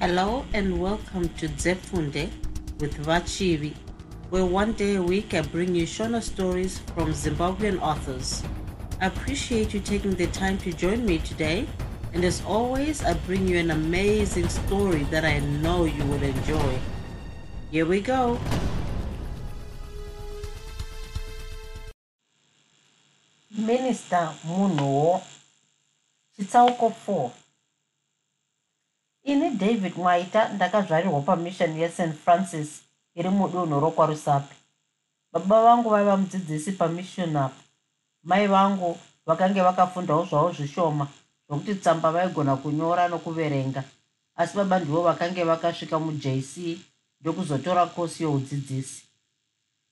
Hello and welcome to Zefunde with Vachivi, where one day a week I bring you Shona stories from Zimbabwean authors. I appreciate you taking the time to join me today, and as always, I bring you an amazing story that I know you will enjoy. Here we go. minista munhuwo chitsauko 4 ini david mwaita ndakazvarirwa pamishoni yest francis iri mudunhu rokwarusapi baba vangu vaiva mudzidzisi pamishoni apo mai vangu vakange vakafundawo zvavo zvishoma zvokuti tsamba vaigona kunyora nokuverenga. Asi baba ndivo vakange vakasvika mujc ndokuzotora kosi youdzidzisi.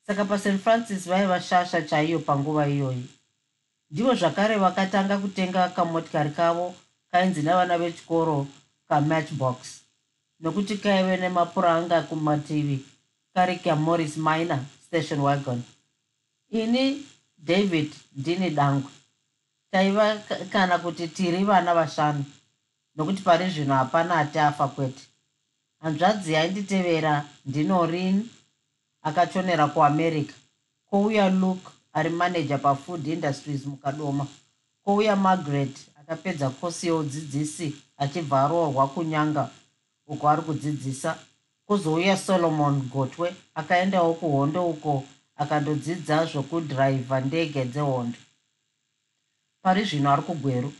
Saka past francis vaiva shasha chaiyo panguva iyoyi. Ndivo zvakare vakatanga kutenga kamotikari kavo kainzi navana vechikoro kamatchbox. Nokuti kaive nemapuranga kumativi kari kamorris minor station wagon. Ini david ndini dangwe. Taiva kana kuti tiri vana vashanu. Nokuti pari zvino hapana atafa kwete. Hanzvadzi yainditevera ndinorin akachonera kuamerica. Kwouya luke ari maneja pafood industries mukadoma. Kwouya margaret akapedza kosi yeudzidzisi achibva aroorwa kunyanga uko ari kudzidzisa. Kwozouya solomon gotwe akaendawo kuhondo uko akandodzidza zvokudhiraivha ndege dzehondo. Pari zvino ari kugweru.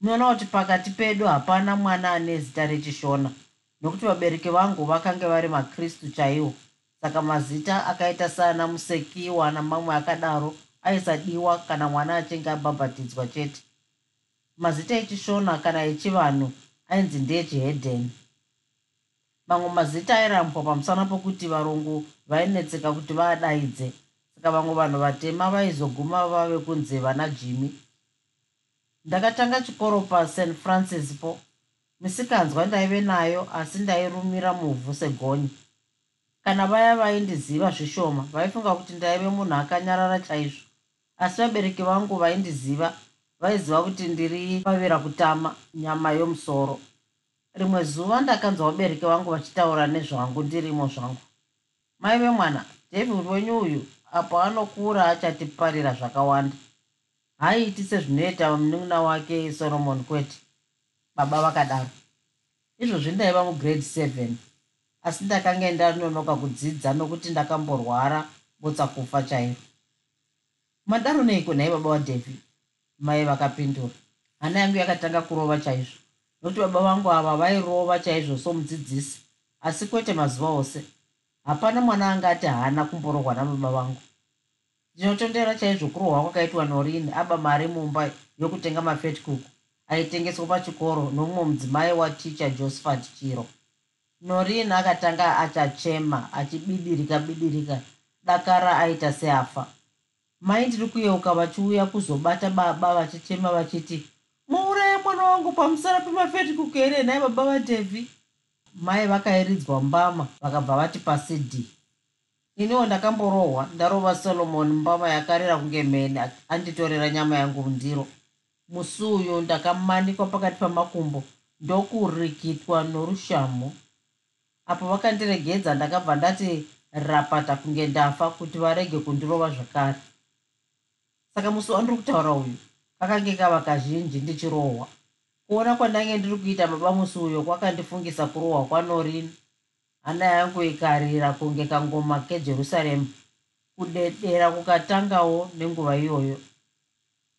Munoona kuti pakati pedu hapana mwana ane zita rechishona nokuti vabereki vangu vakange vari makristu chaiwo. Saka mazita akaita saana musekiwa namamwe akadaro aisadiwa kana mwana achinge abhabhatidzwa chete mazita echishona kana echivanhu ainzi ndechihedheni mamwe mazita airambwa pamusana pokuti varungu vainetseka kuti vaadaidze saka vamwe vanhu vatema vaizoguma vave kunze vana jimi ndakatanga chikoro past francis po. Misikanzwa ndaive nayo asi ndairumira muvhu segonyi kana vaya vaindiziva zvishoma vaifunga kuti ndaive munhu akanyarara chaizvo. Asi vabereki vangu vaindiziva vaiziva kuti ndiri pavira kutama nyama yomusoro. Rimwe zuva ndakanzwa vabereki vangu vachitaura nezvangu ndirimo zvangu. Maive mwana david wenyu uyu apo anokura achatiparira zvakawanda. Haiiti sezvinoita munun'una wake solomon kwete. Baba vakadaro. Izvozvi ndaiva mugrade seven. Asi ndakange ndanonoka kudzidza nokuti ndakamborwara botsa kufa chairo. Madaro neiko nhai baba wadavid mai vakapindura. Hana yangu yakatanga kurova chaizvo. Nokuti baba vangu ava vairova chaizvo somudzidzisi asi kwete mazuva ose hapana mwana angati haana kumborohwa nababa vangu. Ndinotondera chaizvo kurohwa kwakaitwa norini aba mari mumba yokutenga mafetcook aitengeswa pachikoro nomumwe mudzimai waticha josephat chiro. Norini akatanga achachema achibidirika bidirika dakara aita seafa mai ndiri kuyeuka vachiuya kuzobata baba vachichema vachiti muuraya mwana wangu pamusara pemafetcook here nhai baba vadhevhi mai vakairidzwa mbama vakabva vati pasidhi iniwo ndakamborohwa ndarova solomon mbama yakarira kunge mhene anditorera nyama yangu mundiro musi uyu ndakamanikwa pakati pamakumbo ndokurikitwa norushamo apo vakandiregedza ndakabva ndati rapata kunge ndafa kuti varege kundirova zvakare saka musi wandiri kutaura uyu kakange kava kazhinji ndichirohwa. Kuona kwandange ndiri kuita baba musi uyo kwakandifungisa kurohwa kwanorini hana yangu ikarira kunge kangoma kejerusaremu kudedera kukatangawo nenguva iyoyo.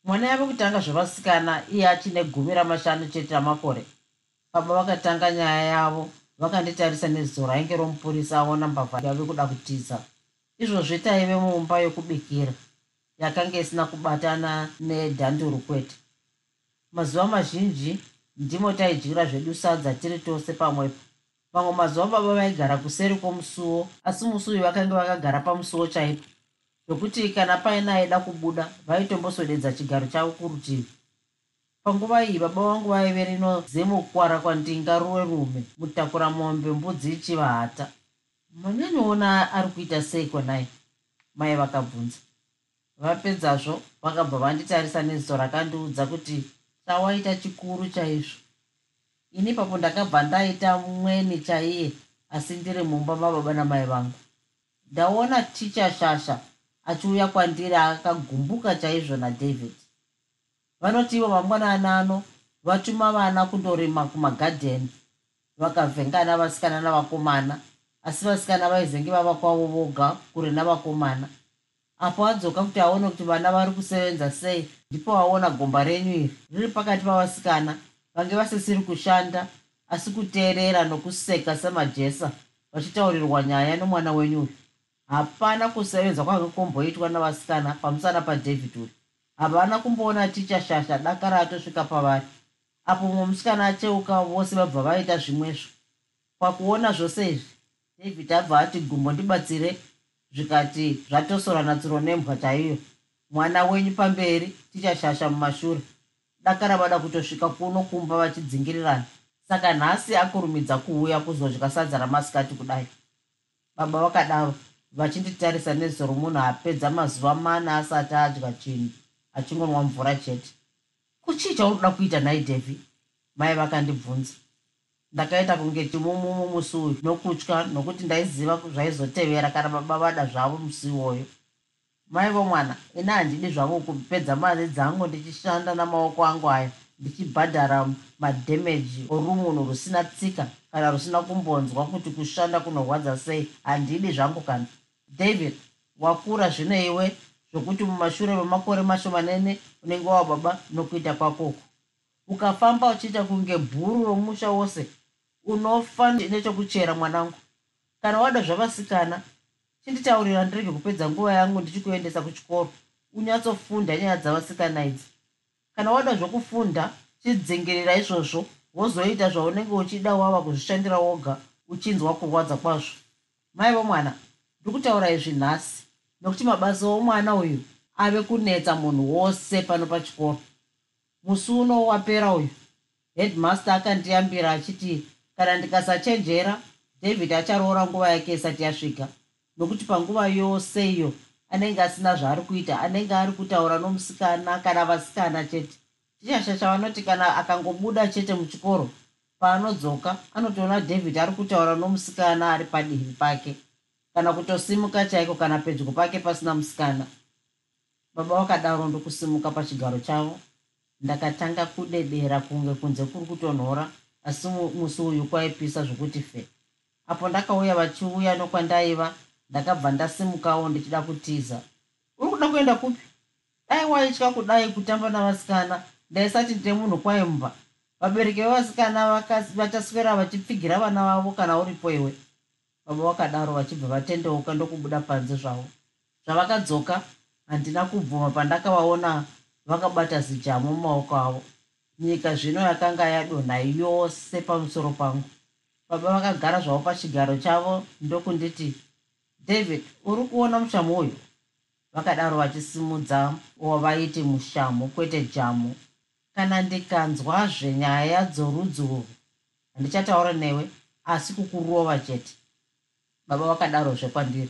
Mwana yave kutanga zvevasikana iye achine gumi ramashanu chete ramakore baba vakatanga nyaya yavo vakanditarisa neziso rainge romupurisa aona mbavha yave kuda kutiza. Izvozvi taive mumba yokubikira yakanga isina kubatana nedhanduru kwete. Mazuva mazhinji ndimo taidyira zvedu sadza tiri tose pamwepo. Mamwe mazuva baba vaigara kuseri kwomusuwo asi musi uyu vakanga vakagara pamusuwo chaipo. Zvokuti kana paina aida kubuda vaitomboswededza chigaro chavo kurutivi. Panguva iyi baba vangu vaive rino zemukwara kwandinga ruwe rume mutakura mombe mbudzi ichiva hata manyanyuona ari kuita sei konai mai vakabvunza vapedzazvo vakabva vanditarisa neziso rakandiudza kuti chawaita chikuru chaizvo. Ini ipapo ndakabva ndaita mweni chaiye asi ndiri mumba mababa namai vangu. Ndaona ticha shasha achiuya kwandiri akagumbuka chaizvo nadavid. Vanoti ivo mangwanana ano vatuma vana kundorima kumagadheni. Vakavhengana vasikana navakomana asi vasikana vaizenge vava kwavo voga kure navakomana apo adzoka kuti aone kuti vana vari kusevenza sei ndipo aona gomba renyu iri. Riri pakati pavasikana vange vasisiri kushanda asi kuteerera nokuseka semajesa vachitaurirwa nyaya nomwana wenyu uyu. Hapana kusevenza kwange komboitwa navasikana pamusana padavid uri havana kumboona tichashasha dakara atosvika pavari. Apo mumwe musikana acheuka vose vabva vaita zvimwezvo. Pakuona zvose izvi david abva ati gumbo ndibatsire zvikati zvatosorana tsuro nembwa chaiyo. Mwana wenyu pamberi tichashasha mumashure. Dakara vada kutosvika kuno kumba vachidzingirirana saka nhasi akurumidza kuuya kuzodya sadza ramasikati kudai. Baba vakadaro vachinditarisa nezoro munhu apedza mazuva mana asati adya chinhu achingonwa mvura chete. Kuchii chaunoda kuita nai devi mai vakandibvunza ndakaita kunge timumumu musi uyu nokutya nokuti ndaiziva zvaizotevera kana baba vada zvavo musi iwoyo mai vomwana ini handidi zvavo kupedza mari dzangu ndichishanda namaoko angu aya ndichibhadhara madhemeji orumunhu rusina tsika kana rusina kumbonzwa kuti kushanda kunorwadza sei handidi zvangu kana. David wakura zvino iwe zvokuti mumashure memakore mashomanene unenge wababa nokuita kwakoko ukafamba uchiita kunge bhuru romusha wose unofa nechekuchera mwanangu. Kana wada zvavasikana chinditaurira ndirege kupedza nguva yangu ndichikuendesa kuchikoro. Unyatsofunda nyaya dzavasikana idzi. Kana wada zvokufunda chidzingerera izvozvo. Wozoita zvaunenge uchida wava kuzvishandira woga uchinzwa kurwadza kwazvo. Mai vomwana ndikutaura izvi nhasi nokuti mabasa omwana uyu ave kunetsa munhu wose pano pachikoro. Musi uno wapera uyu headmaster akandiyambira achiti kana ndikasachenjera david acharoora nguva yake isati yasvika. Nokuti panguva yose iyo anenge asina zvaari kuita anenge ari kutaura nomusikana kana vasikana chete. Tichashasha vanoti kana akangobuda chete muchikoro paanodzoka anotoona david ari kutaura nomusikana ari padivi pake. Kana kutosimuka chaiko kana pedyo pake pasina musikana. Baba vakadaro ndokusimuka pachigaro chavo. Ndakatanga kudedera kunge kunze kuri kutonhora asi musi uyu kwaipisa zvokuti fe. Apo ndakauya vachiuya nokwandaiva ndakabva ndasimukawo ndichida kutiza. Uri kuda kuenda kupi? Dai waitya kudai kutamba navasikana ndaisati ndine munhu kwaimba vabereki vevasikana vachaswera vachipfigira vana vavo kana uripo iwe. Baba vakadaro vachibva vatendeuka ndokubuda panze zvavo. Zvavakadzoka handina kubvuma pandakavaona vakabata zijamu mumaoko avo nyika zvino yakanga yadonha yose pamusoro pangu. Baba vakagara zvavo pachigaro chavo ndokunditi david uri kuona mushamu uyu? Vakadaro vachisimudza wavaiti mushamu kwete jamu. Kana ndikanzwazve nyaya dzorudzi urwu handichataura newe asi kukurova chete. Baba vakadarozve kwandiri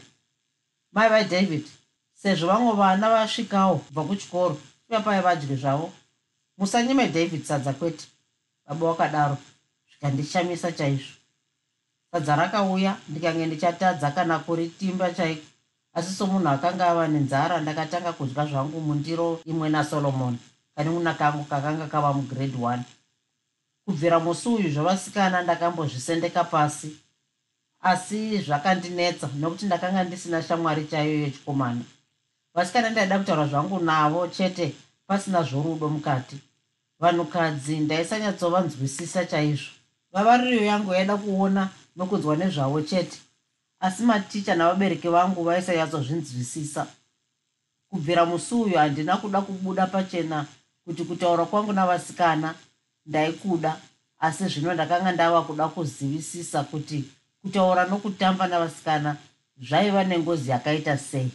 mai vadavid sezvo vamwe vana vasvikawo kubva kuchikoro ivapai vadyi zvavo musanyime david sadza kwete. Baba vakadaro zvikandishamisa chaizvo. Sadza rakauya ndikange ndichatadza kana kuritimba chaiko. Asi somunhu akanga ava nenzara ndakatanga kudya zvangu mundiro imwe nasolomoni. Kanimuna kangu kakanga kava mugrade one. Kubvira musi uyu zvavasikana ndakambozvisendeka pasi. Asi zvakandinetsa nokuti ndakanga ndisina shamwari chaiyo yechikomana. Vasikana ndaida kutaura zvangu navo chete pasina zvorudo mukati. Vanhukadzi ndaisanyatsovanzwisisa chaizvo. Vavariro yangu yaida kuona nokunzwa nezvavo chete. Asi maticha navabereki vangu vaisanyatsozvinzwisisa kubvira musi uyu handina kuda kubuda pachena kuti kutaura kwangu navasikana ndaikuda. Asi zvino ndakanga ndava kuda kuzivisisa kuti kutaura nokutamba navasikana zvaiva nengozi yakaita sei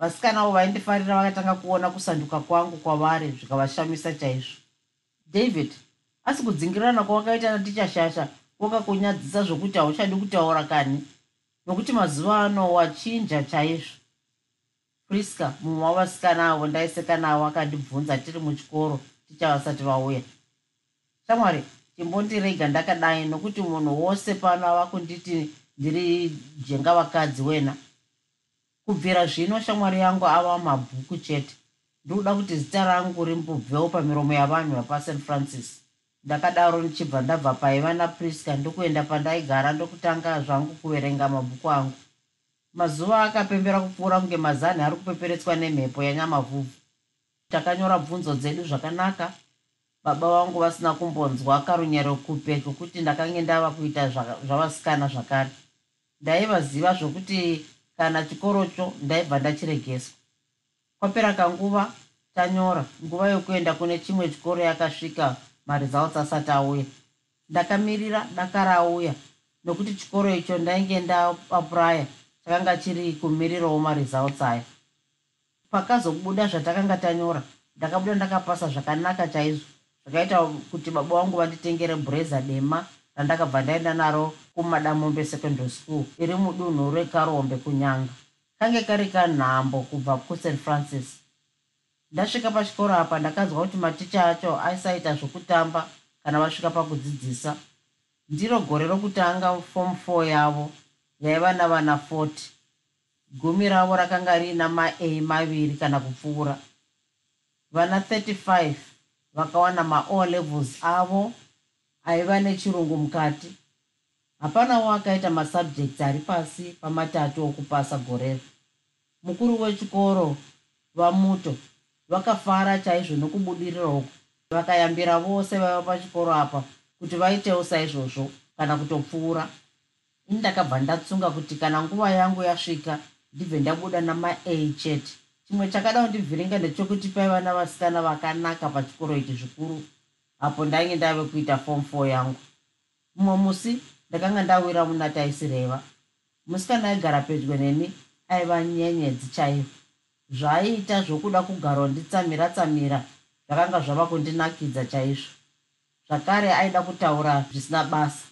vasikanavo vaindifarira vakatanga kuona kusanduka kwangu kwavari zvikavashamisa chaizvo. David asi kudzingirirana kwawakaita natichashasha kwakakunyadzisa zvokuti hauchadi kutaura kani nokuti mazuva ano wachinja chaizvo. Priska mumwe wavasikana avo ndaiseka navo akandibvunza tiri muchikoro tichavasati vauya. Shamwari chimbondirega ndakadai nokuti munhu wose pano ava kunditi ndiri jenga vakadzi wena kubvira zvino shamwari yangu ava mabhuku chete. Ndikuda kuti zita rangu rimbobvewo pamiromo yavanhu vapasan francis. Ndakadaro ndichibva ndabva paiva napriska ndokuenda pandaigara ndokutanga zvangu kuverenga mabhuku angu. Mazuva akapembera kupfuura kunge mazani ari kupeperetswa nemhepo yanyamavhuvhu. Takanyora bvunzo dzedu zvakanaka. Baba vangu vasina kumbonzwa karunyero kupe kwokuti ndakange ndava kuita zvavasikana zvakare. Ndaivaziva zvokuti kana chikorocho ndaibva ndachiregeswa. Kwapera kanguva tanyora nguva yokuenda kune chimwe chikoro yakasvika maresults asati auya. Ndakamirira dakara auya nokuti chikoro icho ndainge ndaapuraya chakanga chiri kumirirawo maresults aya. Pakazobuda zvatakanga tanyora ndakabuda ndakapasa zvakanaka chaizvo zvakaita kuti baba vangu vanditengere bhureza dema randakabva ndaenda naro kumadamombe secondary school iri mudunhu rekarombe kunyanga. Kange kari kanhambo kubva kust francis. Ndasvika pachikoro apa ndakanzwa kuti maticha acho aisaita zvokutamba kana vasvika pakudzidzisa. Ndiro gore rokutanga fom 4 yavo yaiva navana 40 gumi ravo rakanga riina ma-a maviri kana kupfuura. Vana 35 vakawana ma-o levels avo aiva nechirungu mukati hapanawo akaita masubjects ari pasi pamatatu okupasa gorero. Mukuru wechikoro vamuto vakafara chaizvo nokubudirira uku. Vakayambira vose vaiva pachikoro apa kuti vaitewo saizvozvo kana kutopfuura. Ini ndakabva ndatsunga kuti kana nguva yangu yasvika ndibve ndabuda nama a chete. Chimwe chakada kundivhiringa ndechokuti paiva navasikana vakanaka pachikoro ichi zvikuru apo ndainge ndave kuita fom 4 yangu. Mumwe musi ndakanga ndawira muna taisireva musikana aigara pedyo neni aiva nyenyedzi chaivo. Zvaaiita zvokuda kugara nditsamira tsamira zvakanga zvava kundinakidza chaizvo. Zvakare aida kutaura zvisina basa.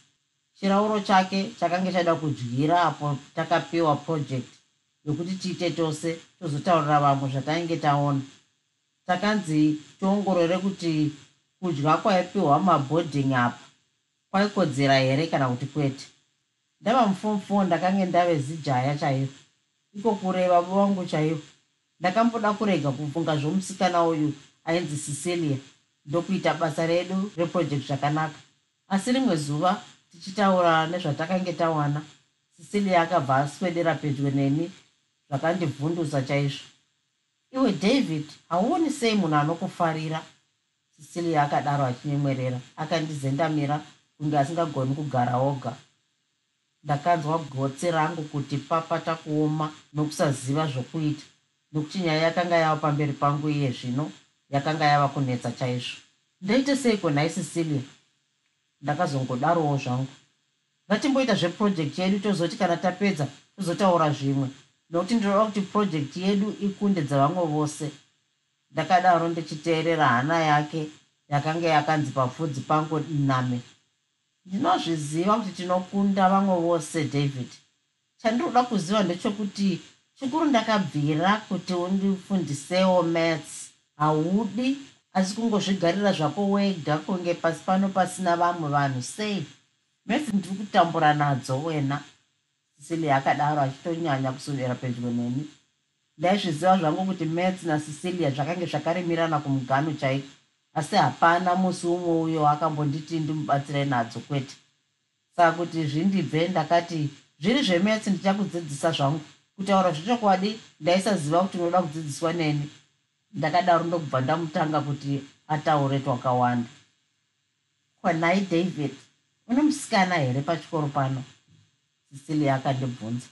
Chirauro chake chakanga chaida kudyira apo takapiwa project yokuti tiite tose tozotaurira vamwe zvatainge taona. Takanzi tiongorore kuti kudya kwaipiwa mabhoding apa kwaikodzera here kana kuti kwete? Ndava mufomu fo ndakange ndave zijaya chaivo iko kureva vangu chaivo ndakamboda kurega kubvunga zvomusikana uyu ainzi cecilia. Ndokuita basa redu reproject zvakanaka. Asi rimwe zuva tichitaura nezvatakange tawana. Cecilia akabva aswedera pedyo neni zvakandibvundusa chaizvo. Iwe david hauoni sei munhu anokufarira? Cecilia akadaro achinyemwerera akandizendamira kunge asingagoni kugara oga ndakanzwa gotsi rangu kuti papata kuoma nokusaziva zvokuita nokuti nyaya yakanga yava pamberi pangu iye zvino yakanga yava kunetsa chaizvo. Ndaite seiko nhai cecilia ndakazongodarowo zvangu. Ngatimboita zveprojekti yedu tozoti kana tapedza tozotaura zvimwe nokuti ndinoda kuti projekti yedu ikunde dzavamwe vose. Ndakadaro ndichiteerera hana yake yakanga yakanzi pafudzi pangu name ndinozviziva kuti tinokunda vamwe vose david. Chandiroda kuziva ndechekuti chikuru ndakabvira kuti undifundisewo mats haudi asi kungozvigarira zvako wega kunge pasi pano pasina vamwe vanhu sei? Mats ndiri kutambura nadzo wena. Cecilia akadaro achitonyanya kuswedera pedyo neni. Ndaizviziva zvangu kuti mats nacecilia zvakange zvakaremirana kumugano chaiko asi hapana musi umwe uyo akambonditi ndimubatsirai nadzo kwete. Saka kuti zvindibve ndakati zviri zvemets ndichakudzidzisa zvangu. Kutaura zvechokwadi ndaisaziva kuti unoda kudzidziswa neni. Ndakadaro ndokubva ndamutanga kuti ataure twakawanda. Kwanai david une musikana here pachikoro pano? Cecilia akandibvunza.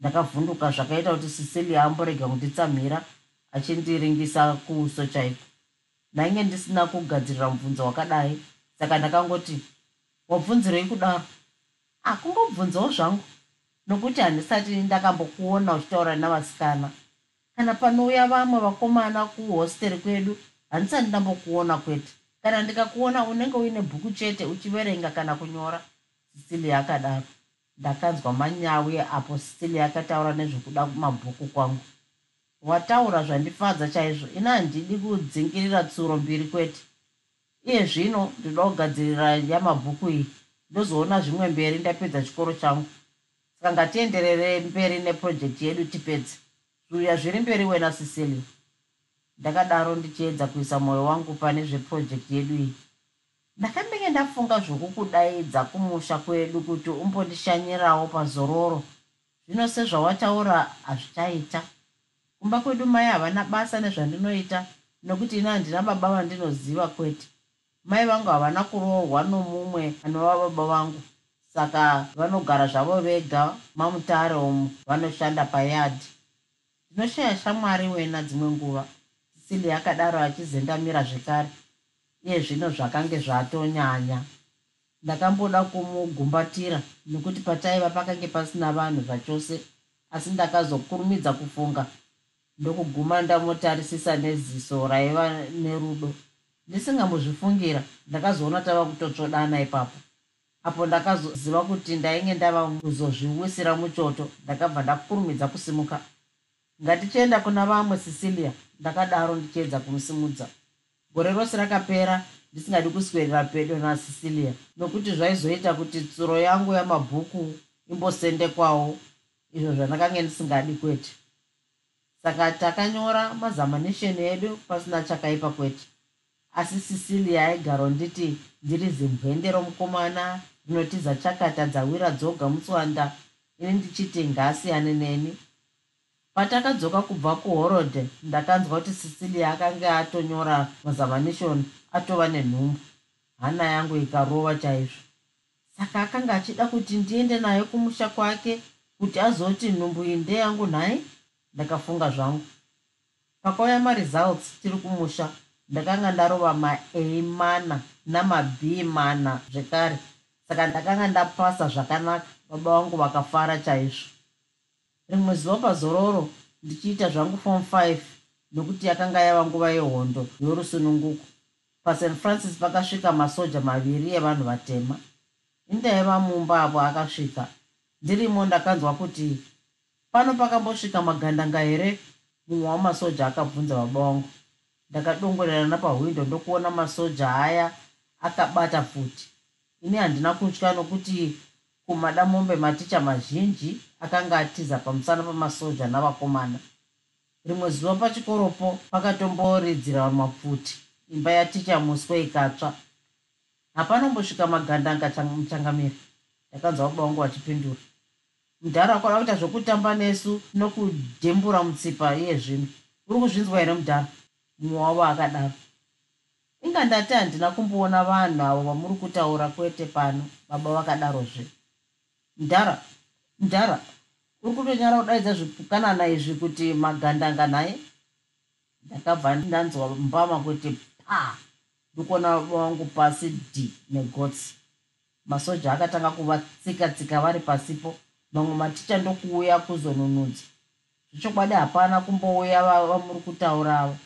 Ndakavhunduka zvakaita kuti cecilia amborega kunditsamhira achindiringisa kuuso chaiko ndainge ndisina kugadzirira mubvunzo wakadai. Saka ndakangoti wabvunzirei kudaro? Akungobvunzawo zvangu. Nokuti handisati ndakambokuona uchitaura navasikana kana panouya vamwe vakomana kuhosteri kwedu handisati ndambokuona kwete. Kana ndikakuona unenge uine bhuku chete uchiverenga kana kunyora cecilia akadaro. Ndakanzwa manyawi apo cecilia akataura nezvekuda mabhuku kwangu wataura zvandifadza chaizvo. Ina handidi kudzingirira tsuro mbiri kwete. Iye zvino ndoda kugadzirira yamabhuku iyi. Ndozoona zvimwe mberi ndapedza chikoro changu. Saka ngatienderere mberi nepurojekti yedu tipedze. Zvuya zviri mberi wena sicilia ndakadaro ndichiedza kuisa mwoyo wangu pane zvepurojekti yedu iyi. Ndakambenge ndafunga zvokukudaidza kumusha kwedu kuti umbondishanyirawo pazororo. Zvino sezvawataura hazvichaita kumba kwedu mai havana basa nezvandinoita nokuti ina handina baba vandinoziva kwete. Mai vangu havana kuroorwa nomumwe anova baba vangu. Saka vanogara zvavo vega mamutare umu vanoshanda payadhi. Ndinoshaya shamwari wena dzimwe nguva sicilia akadaro achizendamira zvekare. Iye zvino zvakange zvatonyanya. Ndakamboda kumugumbatira nekuti pataiva pakange pasina vanhu zvachose asi ndakazokurumidza kufunga ndokuguma ndamotarisisa neziso raiva nerudo. Ndisingambozvifungira ndakazoona tava kutotsvodana ipapo. Apo ndakazoziva kuti ndainge ndava kuzozviwisira muchoto ndakabva ndakurumidza kusimuka. Ngatichienda kuna vamwe sicilia ndakadaro ndichiedza kumusimudza. Gore rose rakapera ndisingadi kuswedera pedo nasicilia nokuti zvaizoita kuti tsuro yangu yamabhuku imbosendekwawo izvo zvandakange ndisingadi kwete saka takanyora mazamanisheni edu pasina chakaipa kwete. Asi sicilia aigaro nditi ndiri zimbwende romukomana rinotiza chakata dzawira dzoga mutswanda ini ndichiti ngaasiyane neni. Patakadzoka kubva kuhorodhe ndakanzwa kuti sicilia akanga atonyora mazamanishoni atova nenhumbu. Hana yangu ikarova chaizvo. Saka akanga achida kuti ndiende nayo kumusha kwake kuti azoti nhumbu iyi ndeyangu nhai ndakafunga zvangu. Pakauya maresults tiri kumusha ndakanga ndarova ma-a mana nama-b mana zvekare. Saka ndakanga ndapasa zvakanaka baba vangu vakafara chaizvo. Rimwe zuva pazororo ndichiita zvangu form five nokuti yakanga yava nguva yehondo yorusununguko. Pasan francis pakasvika masoja maviri evanhu vatema. Indaiva mumba avo akasvika. Ndirimo ndakanzwa kuti pano pakambosvika magandanga here? Mumwe wamasoja akabvunza baba vangu ndakadongorera napahwindo ndokuona masoja aya akabata futi. Ini handina kutya nokuti kumadamombe maticha mazhinji akanga atiza pamusana pamasoja navakomana. Rimwe zuva pachikoropo pakatomboridzira mapfuti. Imba yaticha muswe ikatsva. Hapanombosvika magandanga muchangamiri ndakanzwa baba vangu vachipindura mudhara akwada kuita zvokutamba nesu nokudhembura mutsipa iye zvino. Uri kuzvinzwa here mudhara? Mumwe wavo akadaro. Inga ndati handina kumboona vanhu avo vamuri kutaura kwete pano baba vakadarozve. Mudhara mudhara uri kutonyara kudaidza zvipukanana izvi kuti magandanga naye ndakabva ndanzwa mbama kuti pa ndikuona vangu pasi d negotsi. Masoja akatanga kuvatsika tsika vari pasipo mamwe maticha ndokuuya kuzonunudza zvechokwadi hapana kumbouya vamuri kutaura avo.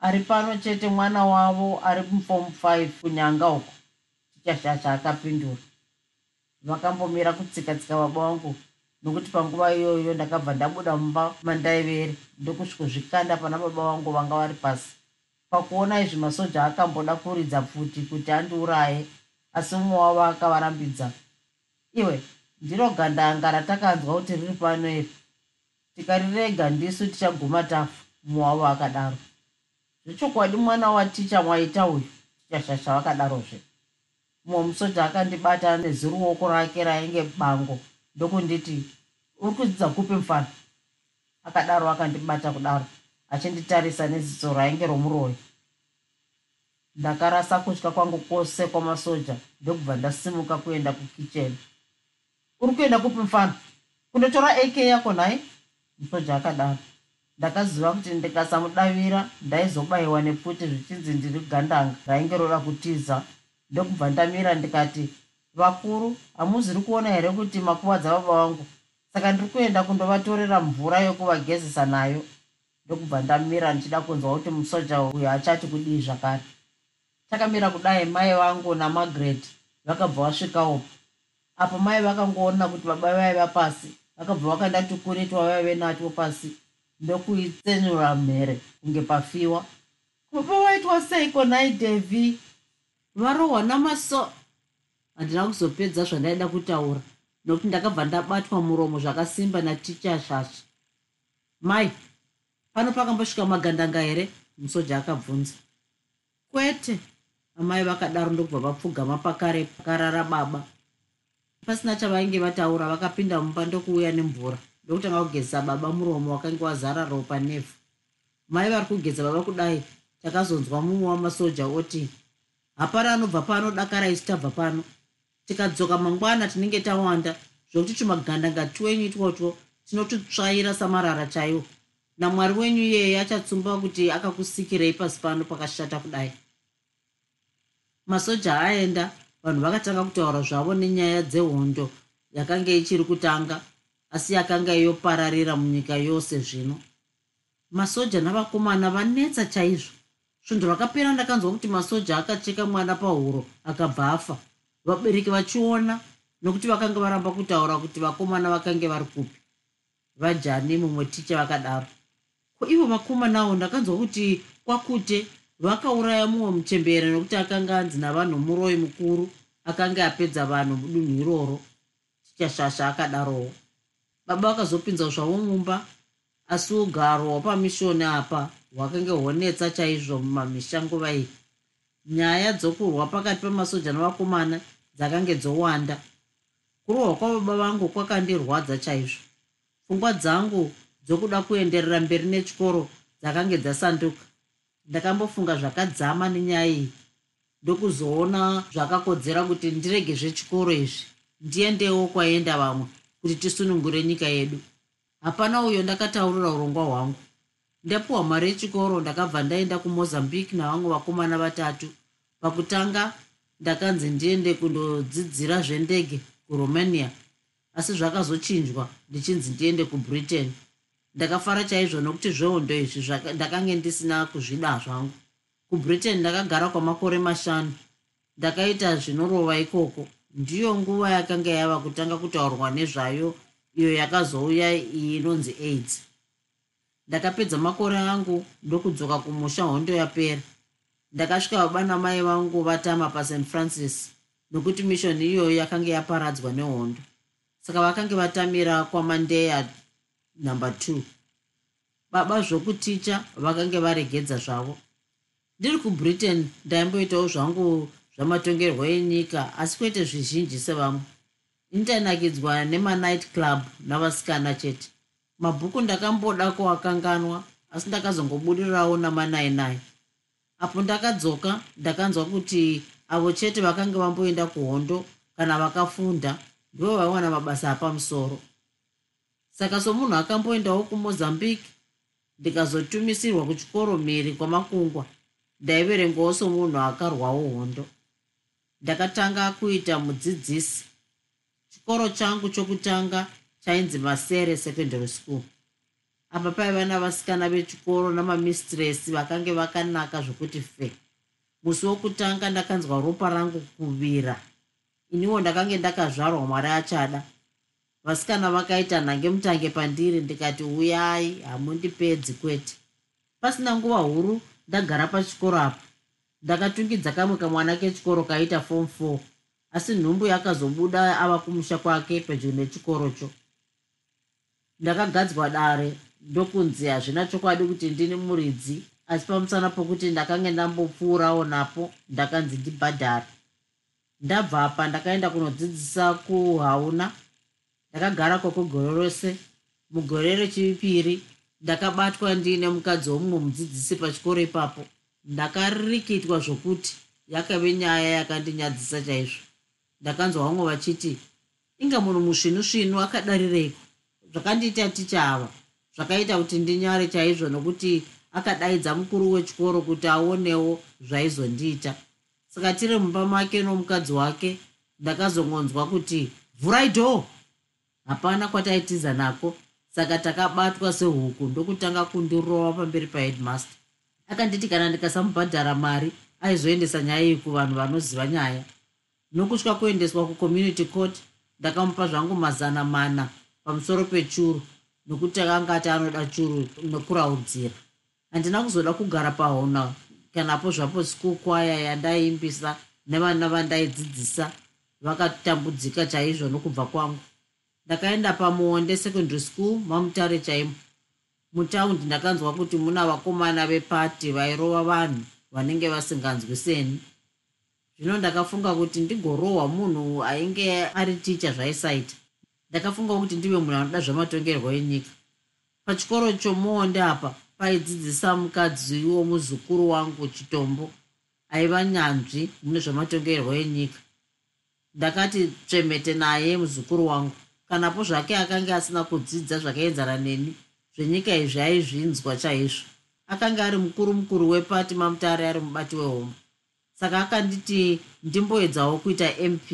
Ari pano chete mwana wavo ari mufom five kunyanga uko tichashasha akapindura. Vakambomira kutsika-tsika baba vangu nokuti panguva iyoyo ndakabva ndabuda mumba mandaivere ndokusvikozvikanda pana baba vangu vanga vari pasi. Pakuona izvi masoja akamboda kuridza pfuti kuti andiuraye asi mumwe wavo akavarambidza iwe ndiro gandanga ratakanzwa kuti riri pano iri. Tikarirega ndisu tichaguma tafu mumwe wavo akadaro. Zvechokwadi mwana waticha mwaita uyu tichashasha vakadarozve mumwe musoja akandibata neziruoko rake rainge bango ndokunditi uri kudzidza kupi mufana akadaro akandibata kudaro achinditarisa neziso rainge romuroyi. Ndakarasa kutya kwangu kwose kwamasoja ndokubva ndasimuka kuenda kukicheni uri kuenda kupi mufana kundotora ak yako nhai musoja akadaro ndakaziva kuti ndikasamudavira ndaizobayiwa nepfuti zvichinzi ndiri gandanga rainge roda kutiza. Ndokubva ndamira ndikati vakuru hamuziri kuona here kuti makuvadza baba vangu? Saka ndiri kuenda kundovatorera mvura yokuvagezesa nayo. Ndokubva ndamira ndichida kunzwa kuti musoja uyo achati kudii zvakare. Takamira kudai mai vangu namagret vakabva vasvikawopo apo mai vakangoona kuti baba vaiva pasi vakabva vakandati kuritwa vaive natwo pasi ndokuitsenura mhere kunge pafiwa. Baba waitwa seiko nai devi varohwa namaso. Handina kuzopedza zvandaida kutaura nokuti ndakabva ndabatwa muromo zvakasimba naticha shasha. Mai pano pakambosvika magandanga here? Musoja akabvunza. Kwete. Amai vakadaro ndokubva vapfugama pakare pakarara baba pasina chavainge vataura vakapinda mumba ndokuuya nemvura. Ndokutanga kugezesa baba muromo wakange wazara ropa nevhu mai vari kugeza baba kudai takazonzwa mumwe wamasoja oti hapana anobva pano dakara isi tabva pano. Tikadzoka mangwana tinenge tawanda zvokuti tumagandanga twenyu itwotwo tinotutsvaira samarara chaiwo. Namwari wenyu iyeye achatsumba kuti akakusikirei pasi pano pakashata kudai. Masoja aenda vanhu vakatanga kutaura zvavo nenyaya dzehondo yakanga ichiri kutanga asi yakanga yopararira munyika yose zvino. Masoja navakomana vanetsa chaizvo. Svondo rakapera ndakanzwa kuti masoja akacheka mwana pahuro akabva afa. Vabereki vachiona nokuti vakanga varamba kutaura kuti vakomana vakange vari kupi. Vajani mumwe ticha vakadaro. Ko ivo vakomanawo ndakanzwa kuti kwakute vakauraya mumwe muchembere nokuti akanga anzi navanhu muroi mukuru akanga apedza vanhu mudunhu iroro tichashasha akadarowo. Baba vakazopinza zvavo mumba asi ugaro hwapamishoni apa hwakange honetsa chaizvo mumamisha nguva iyi nyaya dzokurwa pakati pemasoja navakomana dzakange dzowanda. Kurohwa kwababa vangu kwakandirwadza chaizvo. Pfungwa dzangu dzokuda kuenderera mberi nechikoro dzakange dzasanduka ndakambofunga zvakadzama nenyaya iyi. Ndokuzoona zvakakodzera kuti ndirege zvechikoro izvi. Ndiendewo kwaenda vamwe kuti tisunungure nyika yedu. Hapana uyo ndakataurira urongwa hwangu. Ndapiwa mari yechikoro ndakabva ndaenda kumozambique navamwe vakomana vatatu. Pakutanga ndakanzi ndiende kundodzidzira zvendege kuromania asi zvakazochinjwa. Ndichinzi ndiende kubritain ndakafara chaizvo nokuti zvehondo izvi ndakange ndisina kuzvida zvangu. Kubritain ndakagara kwamakore mashanu. Ndakaita zvinorova ikoko. Ndiyo nguva yakanga yava kutanga kutaurwa nezvayo iyo yakazouya iyi inonzi aids. Ndakapedza makore angu ndokudzoka kumusha hondo yapera. Ndakasvika baba namai vangu vatama past francis nokuti mishoni iyoyo yakanga yaparadzwa nehondo. Saka vakange vatamira kwamandeya number two. Baba zvokuticha vakange varegedza zvavo. Ndiri kubritain ndaimboitawo zvangu zvamatongerwo enyika asi kwete zvizhinji sevamwe. Indanakidzwa nemanight club navasikana chete. Mabhuku ndakamboda kuakanganwa asi ndakazongobudirirawo namanainai apo ndakadzoka ndakanzwa kuti avo chete vakanga vamboenda kuhondo kana vakafunda ndivo vaiwana mabasa apamusoro saka somunhu akamboendawo kumozambique ndikazotumisirwa kuchikoro mhiri kwamakungwa ndaiverengawo somunhu akarwawo hondo. Ndakatanga kuita mudzidzisi. Chikoro changu chokutanga chainzi masere secondary school. Apa paiva navasikana vechikoro namamistresi vakange vakanaka zvokuti fe. Musi wokutanga ndakanzwa ropa rangu kuvira. Iniwo ndakange ndakazvarwa mwari achada vasikana vakaita nhange mutange pandiri ndikati uyai hamundipedzi kwete. Pasina nguva huru ndagara pachikoro apo. Ndakatungidza kamwe kamwana kechikoro kaita form four asi nhumbu yakazobuda ava kumusha kwake pedyo nechikorocho. Ndakagadzwa dare ndokunzi hazvina chokwadi kuti ndini muridzi asi pamusana pokuti ndakange ndambopfuurawo napo ndakanzi ndibhadhara ndabva apa ndakaenda kunodzidzisa kuhauna ndakagara kwekugore rose mugore rechipiri ndakabatwa ndiine mukadzi womumwe mudzidzisi pachikoro ipapo. Ndakarikitwa zvokuti yakave nyaya yakandinyadzisa chaizvo. Ndakanzwa vamwe vachiti inga munhu musvinu svinu akadarireiko? Zvakandiita ticha ava zvakaita kuti ndinyare chaizvo nokuti akadaidza mukuru wechikoro kuti aonewo zvaizondiita. Saka tiri mumba make nomukadzi wake ndakazongonzwa kuti vhurai dhoo hapana kwataitiza nako. Saka takabatwa sehuku ndokutanga kundirova pamberi paheadmaster akanditi kana ndikasamubhadhara mari aizoendesa nyaya iyi kuvanhu vanoziva nyaya. Nokutya kuendeswa kucommunity court ndakamupa zvangu mazana mana pamusoro pechuru nokuti akangati anoda churu nekuraudzira handina kuzoda kugara pahona kanapo zvapo school kwaya yandaimbisa nevana vandaidzidzisa vakatambudzika chaizvo nokubva kwangu ndakaenda pamuonde secondary school mamutare chaimo. Mutaundi ndakanzwa kuti muna vakomana vepati vairova vanhu vanenge vasinganzwiseni zvino ndakafunga kuti ndigorohwa munhu ainge ari ticha zvaisaita ndakafunga kuti ndive munhu anoda zvamatongerwo enyika. Pachikoro chomuonde apa paidzidzisa mukadzi womuzukuru wangu chitombo aiva nyanzvi mune zvamatongerwo enyika. Ndakati tsvemete naye muzukuru wangu kanapo zvake akanga asina kudzidza zvakaenzana neni zvenyika izvi aizvinzwa chaizvo. Akanga ari mukuru mukuru wepati mamutare ari mubati wehomwe saka akanditi ndimboedzawo kuita mp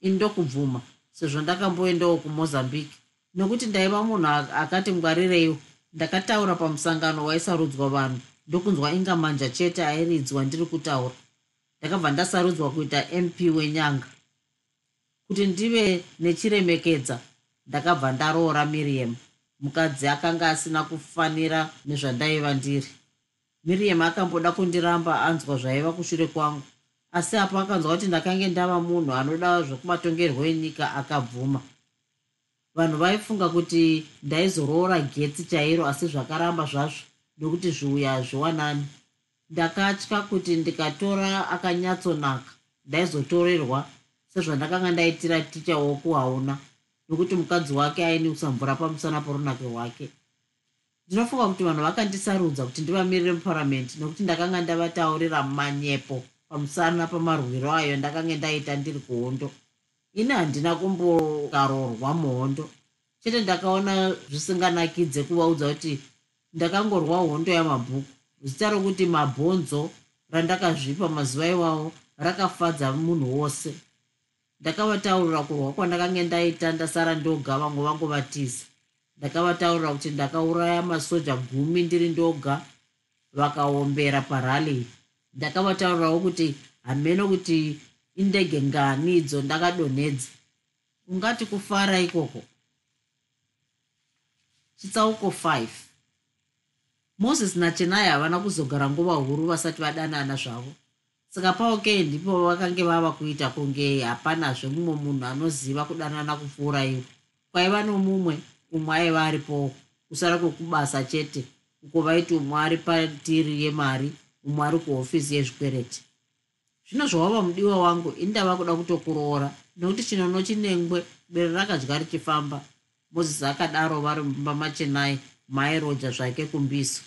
ini ndokubvuma sezvo ndakamboendawo kumozambique. Nokuti ndaiva munhu akati ngwarireiwo ndakataura pamusangano waisarudzwa vanhu ndokunzwa inga manja chete airidzwa ndiri kutaura. Ndakabva ndasarudzwa kuita mp wenyanga kuti ndive nechiremekedza. Ndakabva ndaroora miriam. Mukadzi akanga asina kufanira nezvandaiva ndiri. Miriam akamboda kundiramba anzwa zvaiva kushure kwangu. Asi apo akanzwa kuti ndakange ndava munhu anoda zvekumatongerwo enyika akabvuma. Vanhu vaifunga kuti ndaizoroora getsi chairo asi zvakaramba zvazvo nokuti zviuya hazviwanani. Ndakatya kuti ndikatora akanyatsonaka ndaizotorerwa sezvandakanga ndaitira ticha woku hauna nokuti mukadzi wake aineusa mvura pamusana porunake rwake. Ndinofunga kuti vanhu vakandisarudza kuti ndivamirire muparamende nokuti ndakanga ndavataurira manyepo pamusana pamarwiro ayo ndakanga ndaita ndiri kuhondo. Ini handina kumbokarorwa muhondo. Chete ndakaona zvisinganakidze kuvaudza kuti ndakangorwa hondo yamabhuku. Zita rokuti mabhonzo randakazvipa mazuva iwawo rakafadza munhu wose ndakavataurira kurwa kwandakanga ndaita ndasara ndoga vamwe vangovatiza ndakavataurira kuti ndakauraya masoja gumi ndiri ndoga vakaombera parally ndakavataurirawo kuti hameno kuti indege ngani idzo ndakadonhedza. Ungati kufara ikoko? Chitsauko 5 mozisi nachenai havana kuzogara nguva huru vasati vadanana zvavo saka paokei ndipo vakange vava kuita kunge hapanazve mumwe munhu anoziva kudanana kupfuura ivo. Kwaiva nomumwe umwe aiva aripo kusara kwekubasa chete uko vaiti umwe ari patiri yemari umwe ari kuhofisi yezvikwereti zvino zvawava mudiwa wangu ini ndava kuda kutokuroora nokuti chinono chinengwe bere rakadya richifamba mozisi akadaro vari mumba machenai mairodya zvake kumbiso.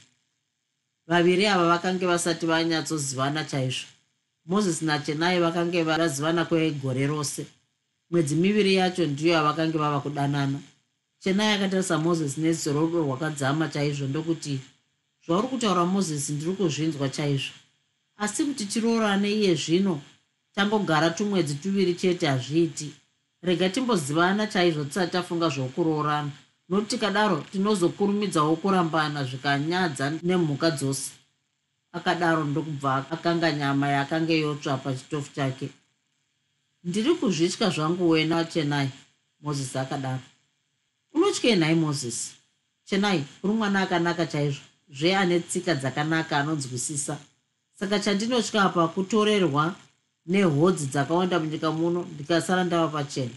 Vaviri ava vakange vasati vanyatsozivana chaizvo mozisi nachenai vakange varazivana kwegore rose. Mwedzi miviri yacho ndiyo yavakange vava kudanana. Chenai akatarisa mozisi neziso rorudo rwakadzama chaizvo ndokuti zvauri kutaura mozisi ndiri kuzvinzwa chaizvo. Asi kuti tiroorane iye zvino tangogara tumwedzi tuviri chete hazviiti. Rega timbozivana chaizvo tisati tafunga zvokuroorana. Nokuti tikadaro tinozokurumidzawo kurambana zvikanyadza nemhuka dzose akadaro ndokubva akanga nyama yakanga yotsva pachitofu chake. Ndiri kuzvitya zvangu wena chenai mozisi akadaro. Unotyei nhai mozisi. Chenai uri mwana akanaka chaizvo. Zve ane tsika dzakanaka anonzwisisa saka chandinotya apa kutorerwa nehodzi dzakawanda munyika muno ndikasara ndava pachena.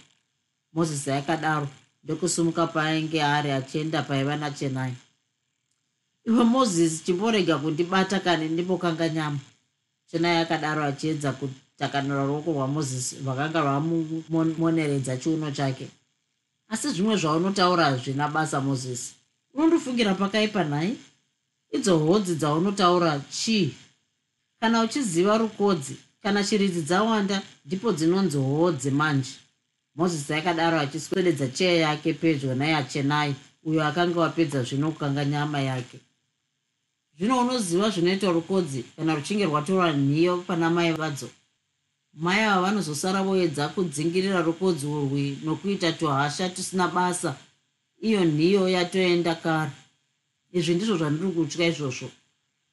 Mozisi akadaro ndokusumuka paainge ari achienda paiva nachenai iwe mozisi chimborega kundibata kane ndimbokanga nyama chenai akadaro achiedza kutakanura ruoko rwamozisi rwakanga rwamumoneredza chiuno chake. Asi zvimwe zvaunotaura hazvina basa mozisi unondifungira pakaipa nhai? Idzo hodzi dzaunotaura chii? Kana uchiziva rukodzi kana chiridzi dzawanda ndipo dzinonzi hodzi manje. Mozisi akadaro achiswededza cheya yake pedyo naye achenai uyo akanga wapedza zvino kukanga nyama yake zvino unoziva zvinoita rukodzi kana ruchinge rwatora nhiyo pana mai vadzo? Mai ava vanozosara voedza kudzingirira rukodzi urwi nokuita tuhasha tusina basa. Iyo nhiyo yatoenda kare. Izvi ndizvo zvandiri kutya izvozvo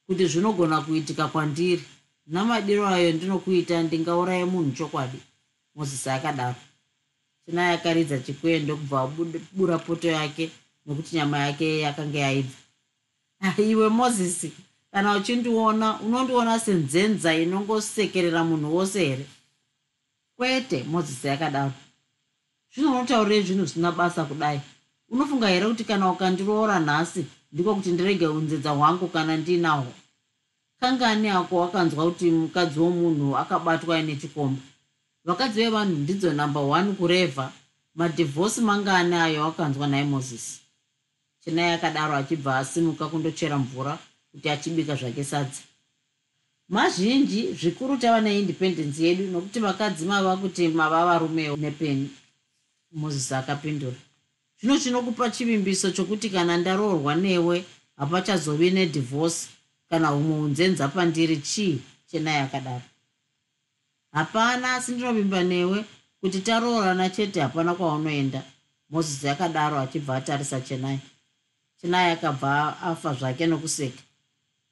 kuti zvinogona kuitika kwandiri. Namadiro ayo ndinokuita ndingauraye munhu chokwadi mozisi akadaro. Chinai akaridza chikwendo kubva abura poto yake nokuti nyama yake yakanga yaibva aiwe mozisi kana uchindiona unondiona senzenza inongosekerera munhu wose here? Kwete mozisi yakadaro. Zvino unotaurire zvinhu zvisina basa kudai. Unofunga here kuti kana ukandiroora nhasi ndiko kuti ndirege unzedza hwangu kana ndiinahwo kangani ako wakanzwa kuti mukadzi womunhu akabatwa ine chikomba? Vakadzi vevanhu ndidzo namba 1 kurevha. Madhivhosi mangani ayo akanzwa naye mozisi chinai akadaro achibva asimuka kundochera mvura kuti achibika zvake sadzi mazhinji zvikuru tava neindipendensi yedu nokuti vakadzi mava kuti mava varume nepeni mozisi akapindura. Zvino chinokupa chivimbiso chokuti kana ndaroorwa newe hapachazovi nedhivhosi kana humwe unzenza pandiri chii chenai akadaro hapana asi ndinovimba newe kuti taroorana chete hapana kwaunoenda. Mozisi akadaro achibva atarisa chenai chenai akabva afa zvake nokuseka.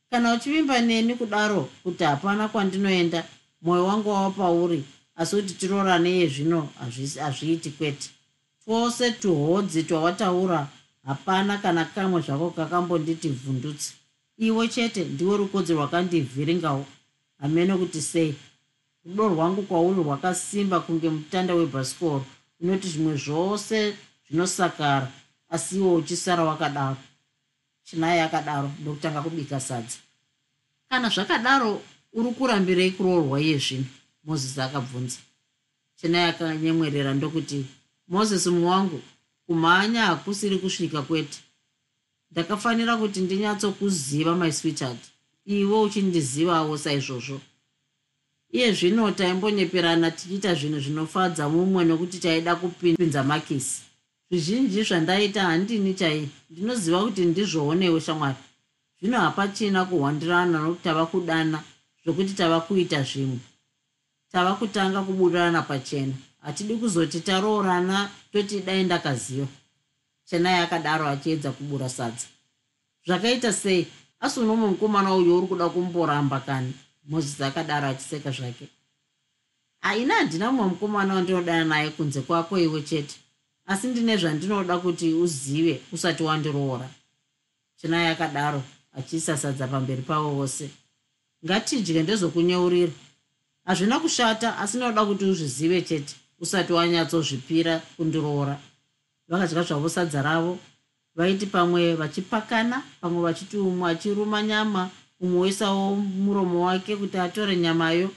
Kana uchivimba neni kudaro kuti hapana kwandinoenda mwoyo wangu wava pauri asi kuti tiroorane yezvino hazviiti kwete. Twose tuhodzi twawataura hapana kana kamwe zvako kakambonditi vhundutsi iwe chete ndiwe rukodzi rwakandivhiringawo hamene kuti sei? Rudo rwangu kwauri rwakasimba kunge mutanda webhasikoro unoti zvimwe zvose zvinosakara asi iwo uchisara wakadaro. Chinai akadaro ndokutanga kubika sadza. Kana zvakadaro uri kurambirei kuroorwa iye zvino mozisi akabvunza. Chinai akanyemwerera ndokuti mozisi muwangu kumhanya hakusiri kusvika kwete. Ndakafanira kuti ndinyatsokuziva my sweetheart. Iwe uchindizivawo saizvozvo. Iye zvino taimbonyeperana tichiita zvinhu zvinofadza mumwe nokuti taida kupinza makisi zvizhinji zvandaita handini chai? Ndinoziva kuti ndizvoonewo shamwari. Zvino hapachina kuhwandirana nokuti tava kudana zvokuti tava kuita zvimwe. Tava kutanga kubudirana pachena. Hatidi kuzoti taroorana toti dai ndakaziva. Chenai akadaro achiedza kubura sadza. Zvakaita sei? Asi unomwe mukomana uyo uri kuda kumboramba kani mozisi akadaro achiseka zvake. Haina handina mumwe mukomana wandinodana naye kunze kwako iwe chete asi ndine zvandinoda kuti uzive usati wandiroora. Chinai akadaro achiisa sadza pamberi pavo vose. Ngatidye ndezokunyeurira. Hazvina kushata asi noda kuti uzvizive chete usati wanyatsozvipira kundiroora. Vakadya zvavo sadza ravo vaiti pamwe vachipakana pamwe vachiti umwe achiruma nyama umwe oisawo muromo wake kuti atore nyamayo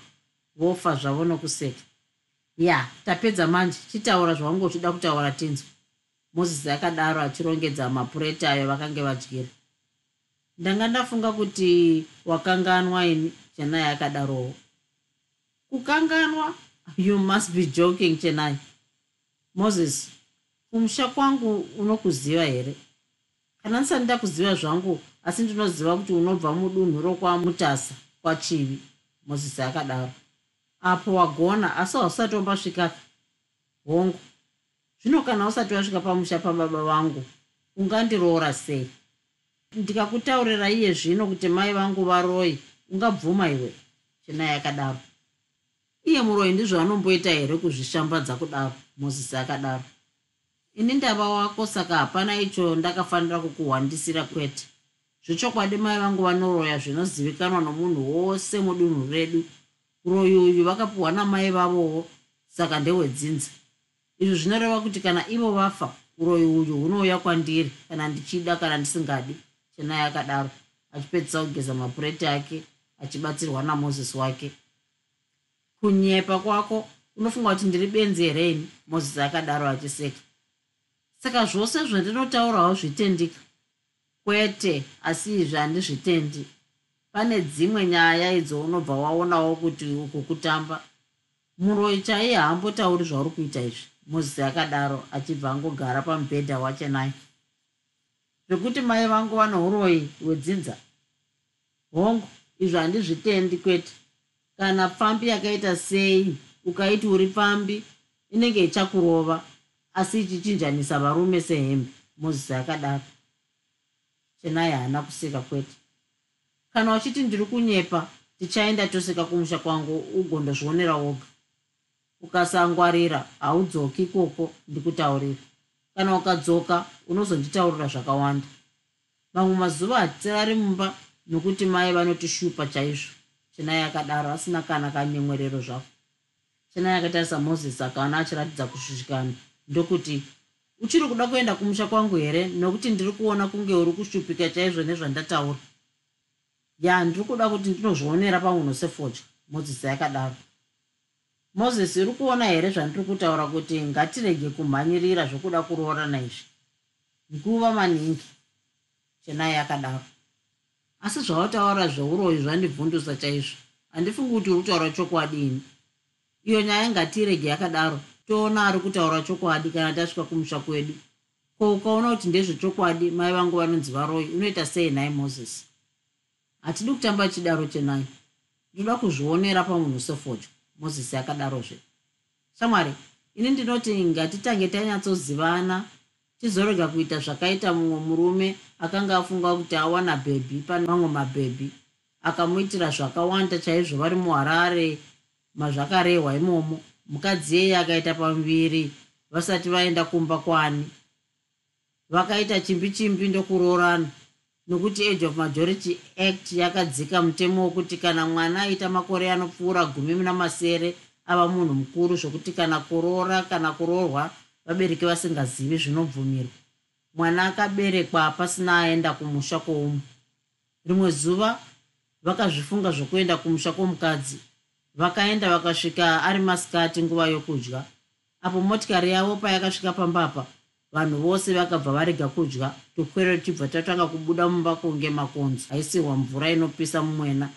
vofa zvavo nokuseka ya tapedza manje chitaura zvaunge uchida kutaura tinzwa. Mozisi akadaro achirongedza mapureti ayo vakange vadyira. Ndanga ndafunga kuti wakanganwa ini chenai akadarowo. Kukanganwa? You must be joking chenai. Moses kumusha kwangu unokuziva here? Kana ndisati ndakuziva zvangu asi ndinoziva kuti unobva mudunhu rokwamutasa kwachivi mozisi akadaro apo wagona asi hausati wambasvikaka hongu. Zvino kana usati wasvika pamusha pababa vangu ungandiroora sei? Ndikakutaurira iye zvino kuti mai vangu varoi ungabvuma iwe chinai akadaro iye muroi ndizvo anomboita here kuzvishambadza kudaro mozisi akadaro? Ini ndava wako saka hapana icho ndakafanira kukuhwandisira kwete. Zvechokwadi mai vangu vanoroya zvinozivikanwa nomunhu wose mudunhu redu uroyi uyu vakapiwa namai vavowo saka ndewedzinza. Izvo zvinoreva kuti kana ivo vafa uroyi uyu hunouya kwandiri kana ndichida kana ndisingadi chenai akadaro achipedzisa kugeza mapureti ake achibatsirwa namozisi wake. Kunyepa kwako unofunga kuti ndiri benzi hereini mozisi akadaro achiseka. Saka zvose zvandinotaurawo zvitendika. Kwete asi izvi handizvitendi pane dzimwe nyaya idzo unobva waonawo kuti uku kutamba. Muroi chaiye haambotauri zvauri kuita izvi. Mozisi akadaro achibva angogara pamubhedha wachenai zvekuti mai vangu vane uroi hwedzinza hongu izvo handizvitendi kwete. Kana pfambi yakaita sei ukaiti uri pfambi inenge ichakurova. Asi ichichinjanisa varume sehembe. Mozisi akadaro. Chenai haana kuseka kwete kana uchiti ndiri kunyepa tichaenda toseka kumusha kwangu ugondozvionera woga. Ukasangwarira haudzoki ikoko ndikutaurira. Kana ukadzoka unozonditaurira zvakawanda. Mamwe mazuva hatisari mumba nokuti mai vanotishupa chaizvo. Chenai akadaro asina kana kanyemwerero zvako. Chenai akatarisa mozisi akaona achiratidza kushushikana. Ndokuti uchiri kuda kuenda kumusha kwangu here? Nokuti ndiri kuona kunge uri kushupika chaizvo nezvandataura ya ndiri kuda kuti ndinozvionera pamunhu sefodya mozisi yakadaro. Mozisi uri kuona here zvandiri kutaura kuti ngatirege kumhanyirira zvokuda kuroorana izvi nguva maningi chenai yakadaro. Asi zvautaura zveuroyi zvandibvundusa chaizvo handifungi kuti uri kutaura chokwadi iyo nyaya ngatirege yakadaro toona ari kutaura chokwadi kana tasvika kumusha kwedu. Ko ukaona kuti ndezvechokwadi mai vangu vanonzi varoi unoita sei nhai mozisi hatidi kutamba chidaro chenai. Ndoda kuzvionera pamunhu sefodya mozisi akadarozve shamwari ini ndinoti ngatitange tanyatsozivana tizorega kuita zvakaita mumwe murume akanga afunga kuti awana bhebhi pane mamwe mabhebhi akamuitira zvakawanda chaizvo vari muharare mazvakarehwa imomo. Mukadzi yeye akaita pamuviri vasati vaenda kumba kwani. Vakaita chimbi chimbi ndokuroorana nokuti age of majority act yakadzika mutemo wokuti kana mwana aita makore anopfuura gumi namasere ava munhu mukuru zvokuti kana kuroora kana kuroorwa vabereki vasingazivi zvinobvumirwa. Mwana akaberekwa pasina aenda kumusha kwoumu rimwe zuva vakazvifunga zvokuenda kumusha kwomukadzi. Vakaenda vakasvika ari masikati nguva yokudya. Apo motikari yavo payakasvika pambapa vanhu vose vakabva varega kudya. Tukwere tichibva tatanga kubuda mumba kunge makonzo aisirwa mvura inopisa mumwena.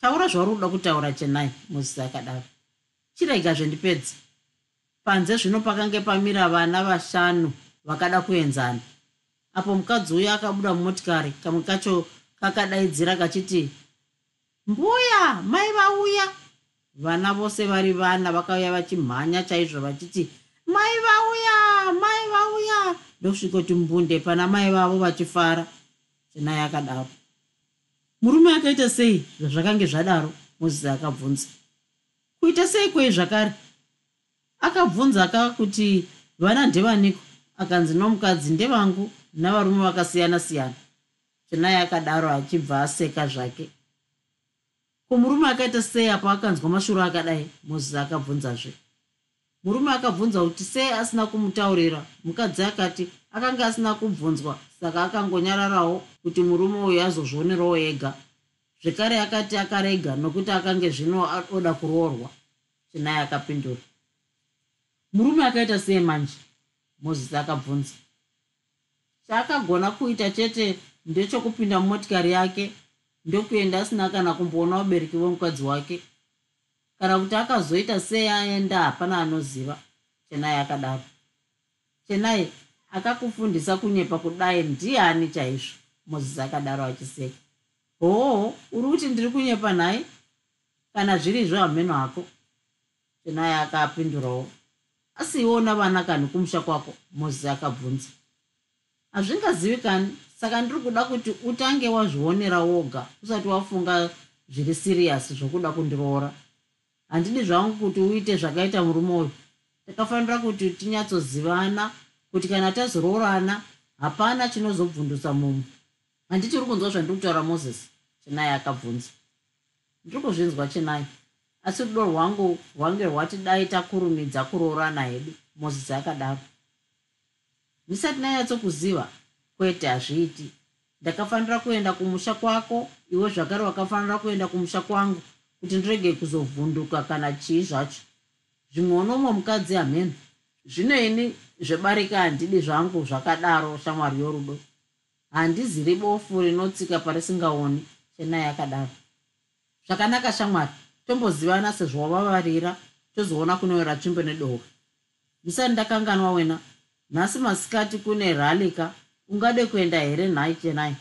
Taura zvauri kuda kutaura chenai mozisi akadaro. Chirega zvendipedzi panze zvino pakange pamira vana vashanu vakada kuenzana. Apo mukadzi uyo akabuda mumotikari kamwe kacho kakadaidzira kachiti mbuya mai vauya. Vana vose vari vana vakauya vachimhanya chaizvo vachiti mai vauya mai vauya. Ndosvikoti mbunde pana mai vavo vachifara. Chenai akadaro murume akaita sei? Zvazvakange zvadaro mozisi akabvunza. Kuita sei kwei zvakare? Akabvunza ka kuti vana ndevaniko? Akanzi nomukadzi ndevangu navarume vakasiyana siyana chenai akadaro achibva aseka zvake. Ko murume akaita sei apo akanzwa mashuro akadai? Mozisi akabvunzazve murume akabvunza kuti sei asina kumutaurira? Mukadzi akati akanga asina kubvunzwa saka akangonyararawo kuti murume uyu azozvionerawo ega. Zvekare akati akarega nokuti akange zvino oda kuroorwa. Chinai akapindura. Murume akaita sei manje mozisi akabvunza. Chaakagona kuita chete ndechokupinda mumotikari yake ndokuenda asina kana kumboona ubereki vomukadzi wake kana kuti akazoita sei aenda hapana anoziva. Chenai akadaro. Chenai akakufundisa kunyepa kudai ndiani chaizvo mozisi akadaro achiseka. Hoo uri kuti ndiri kunyepa nhai? Kana zvirizvo hameno hako. Chenai akapindurawo. Asi iwona vana kani kumusha kwako mozisi akabvunza. Hazvingazivikani saka ndiri kuda kuti utange wazvionera woga usati wafunga zviri siriyasi zvokuda kundiroora handidi zvangu kuti uite zvakaita murume uyu. Takafanira kuti tinyatsozivana kuti kana tazoroorana hapana chinozobvundusa mumwe handiti uri kunzwa zvandiri kutaura mozisi chenai akabvunza. Ndiri kuzvinzwa chenai. Asi rudo rwangu rwange rwati dai takurumidza kuroorana hedu mozisi akadaro. Ndisati nanyatsokuziva kwete hazviiti. Ndakafanira kuenda kumusha kwako iwe zvakare wakafanira kuenda kumusha kwangu kuti ndirege kuzovhunduka kana chii zvacho. Zvimwe unomwe mukadzi hameno zvino ini zvebarika handidi zvangu zvakadaro shamwari yorudo. Handiziri bofu rinotsika parisingaoni chenai akadaro zvakanaka shamwari tombozivana sezvawavavarira tozoona kunowera tsvimbo nedohwe ndisati ndakanganwa wena nhasi masikati kune ralika ungade kuenda here nhai chenai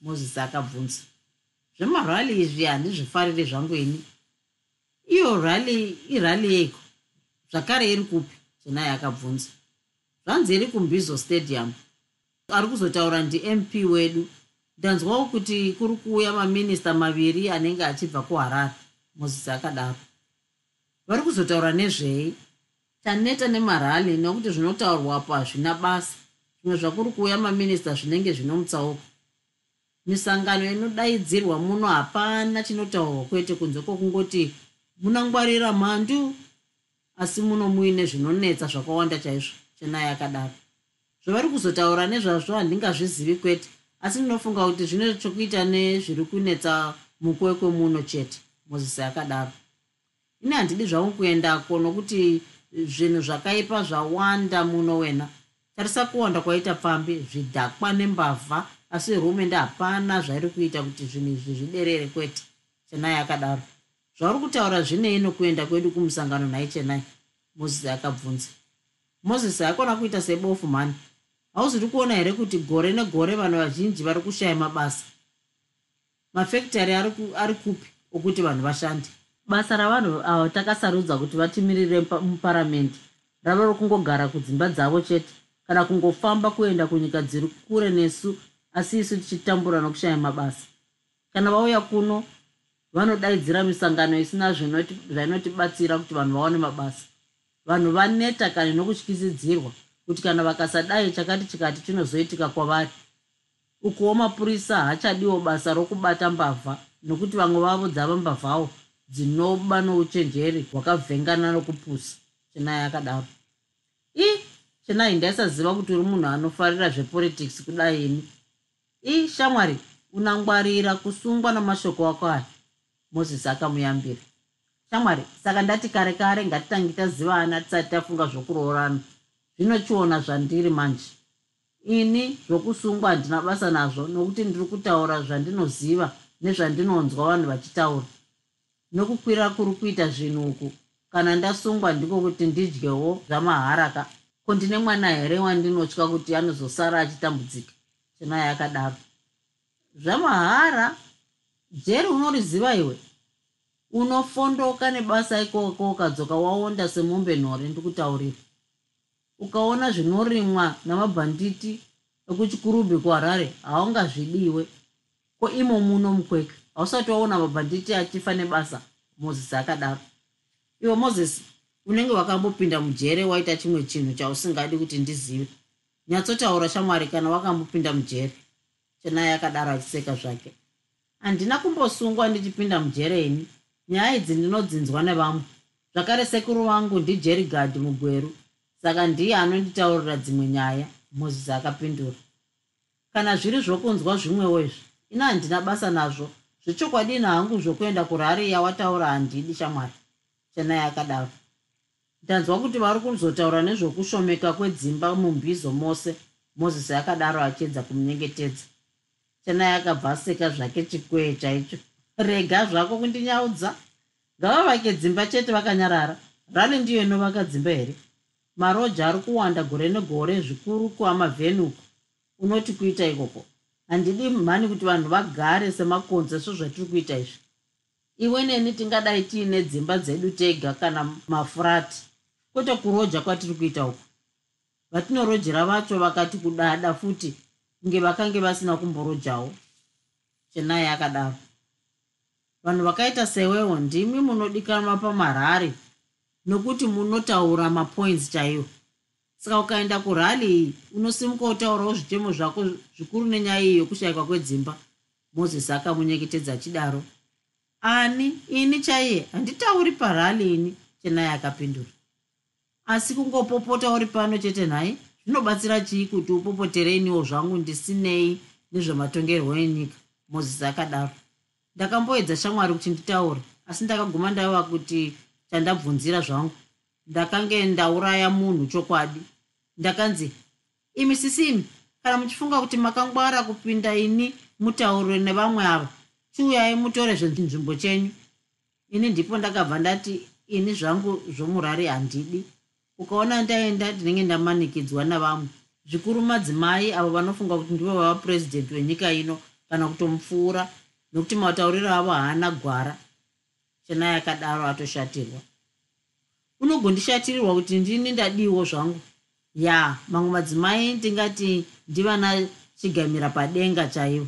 mozisi akabvunza zvemarali izvi handizvifariri zvangu ini. Iyo rali irali yeiko? Zvakare iri kupi? Chenai akabvunza zvanzi iri kumbizo stadium. Ari kuzotaura ndimp wedu. Ndanzwawo kuti kuri kuuya maminista maviri anenge achibva kuharare mozisi akadaro. Vari kuzotaura nezvei? Taneta nemarali nekuti zvinotaurwapo hazvina basa. Zvimwe zvakuri kuuya maminista zvinenge zvino mutsauko misangano inodaidzirwa muno hapana chinotaurwa kwete kunze kwokungoti munangwarira mhandu asi muno muine zvinonetsa zvakawanda chaizvo chenai akadaro zvavari kuzotaura nezvazvo handingazvizivi kwete asi ndinofunga kuti zvine chokuita nezviri kunetsa mukwekwe muno chete mozisi akadaro ini handidi zvangu kuendako nokuti zvinhu zvakaipa zvawanda muno wena. Tarisa kuwanda kwaita pfambi zvidhakwa nembavha asi hurumende hapana zvairi kuita kuti zvinhu izvi zviderere kwete chenai akadaro zvauri kutaura zvinei nokuenda kwedu kumusangano nhai chenai mozisi akabvunza. Mozisi akona kuita sebofu mhani. Hauziri kuona here kuti gore negore vanhu vazhinji vari kushaya mabasa? Mafekitari ari kupi okuti vanhu vashande? Basa ravanhu ava takasarudza kuti vatimirire muparamende rava rokungogara kudzimba dzavo chete kana kungofamba kuenda kunyika dziri kure nesu asi isu tichitambura nokushaya mabasa. Kana vauya kuno vanodaidzira misangano isina zvainotibatsira kuti vanhu vaone mabasa. Vanhu vaneta kane nokutyisidzirwa kuti kana vakasadai chakati chikati chinozoitika kwavari. Ukuwo mapurisa hachadiwo basa rokubata mbavha nokuti vamwe vavo dzava mbavhawo dzinoba nouchenjeri hwakavhengana nokupusa chenai akadaro. I chenai ndaisaziva kuti uri munhu anofarira zvepolitics kudai ini i shamwari unangwarira kusungwa namashoko ako aya. Mozisi akamuyambira. Shamwari saka ndati kare kare ngatitangi tazivana tisati tafunga zvokuroorana. Zvinochiona zvandiri manje. Ini zvokusungwa handina basa nazvo nokuti ndiri kutaura zvandinoziva nezvandinonzwa vanhu vachitaura. Nokukwira kuri kuita zvinhu uku kana ndasungwa ndiko kuti ndidyewo zvamaharaka. Ko ndine mwana here wandinotya kuti anozosara achitambudzika chinai akadaro zvamahara jeri unoriziva iwe? Unofondoka nebasa ikoko ukadzoka waonda semombe nhore ndikutaurira. Ukaona zvinorimwa namabhanditi ekuchikurubhi kuharare haungazvidiwe. Ko imo muno mukweka hausati waona mabhanditi achifa nebasa? Mozisi akadaro. Iwe mozisi unenge wakambopinda mujere waita chimwe chinhu chausingadi kuti ndizive nyatsotaura shamwari kana wakambopinda mujere. Chenai akadaro achiseka zvake. Handina kumbosungwa ndichipinda mujere ini. Nyaya idzi ndinodzinzwa nevamwe. Zvakare sekuru vangu ndijerigadi mugweru. Saka ndiye anonditaurira dzimwe nyaya mozisi akapindura. Kana zviri zvokunzwa zvimwewo izvi ina handina basa nazvo. Zvechokwadini hangu zvokuenda kurariya wataura handidi shamwari. Chenai akadaro ndanzwa kuti vari kuzotaura nezvokushomeka kwedzimba mumbizo mose mozisi akadaro achiedza kumunyengetedza. Chenai akabva aseka zvake chikwee chaicho rega zvako kundinyaudza ngavavake dzimba chete vakanyarara. Rani ndiyo inovaka dzimba here? Maroja ari kuwanda gore negore zvikuru kuamavhenuku unoti kuita ikoko? Handidi mhani kuti vanhu vagare semakonzo sezvatiri kuita izvi. Iwe neni tingadai tiine dzimba dzedu tega kana mafurati kwete kuroja kwatiri kuita uku. Vatinorojera vacho vakati kudada futi kunge vakange vasina kumborojawo chenai akadaro vanhu vakaita sewewo ndimi munodikanwa pamarari nokuti munotaura mapoints chaiwo. Saka ukaenda kurali iyi unosimuka utaurawo zvitemo zvako zvikuru nenyaya iyi yokushayikwa kwedzimba. Mozisi akamunyeketedza achidaro. Ani ini chaiye? Handitauri parali ini. Chenai akapindura asi kungopopota uri pano chete nhai zvinobatsira chii kuti upopotere iniwo zvangu ndisinei nezvematongerwo enyika? Mozisi akadaro. Ndakamboedza shamwari kuti nditaure asi ndakaguma ndaiva kuti chandabvunzira zvangu. Ndakange ndauraya munhu chokwadi. Ndakanzi imi sisimi kana muchifunga kuti makangwara kupinda ini mutaurire nevamwe ava chiuyai mutore zvenzvimbo chenyu. Ini ndipo ndakabva ndati ini zvangu zvomurari handidi ukaona ndaenda ndinenge ndamanikidzwa navamwe. Zvikuru madzimai avo vanofunga kuti ndivo vava purezidendi wenyika ino kana kutomupfuura nokuti matauriro avo haana gwara. Chenai akadaro atoshatirwa. Unogondishatirirwa kuti ndini ndadiwo zvangu? Ya mamwe madzimai ndingati ndivana chigamira padenga chaivo.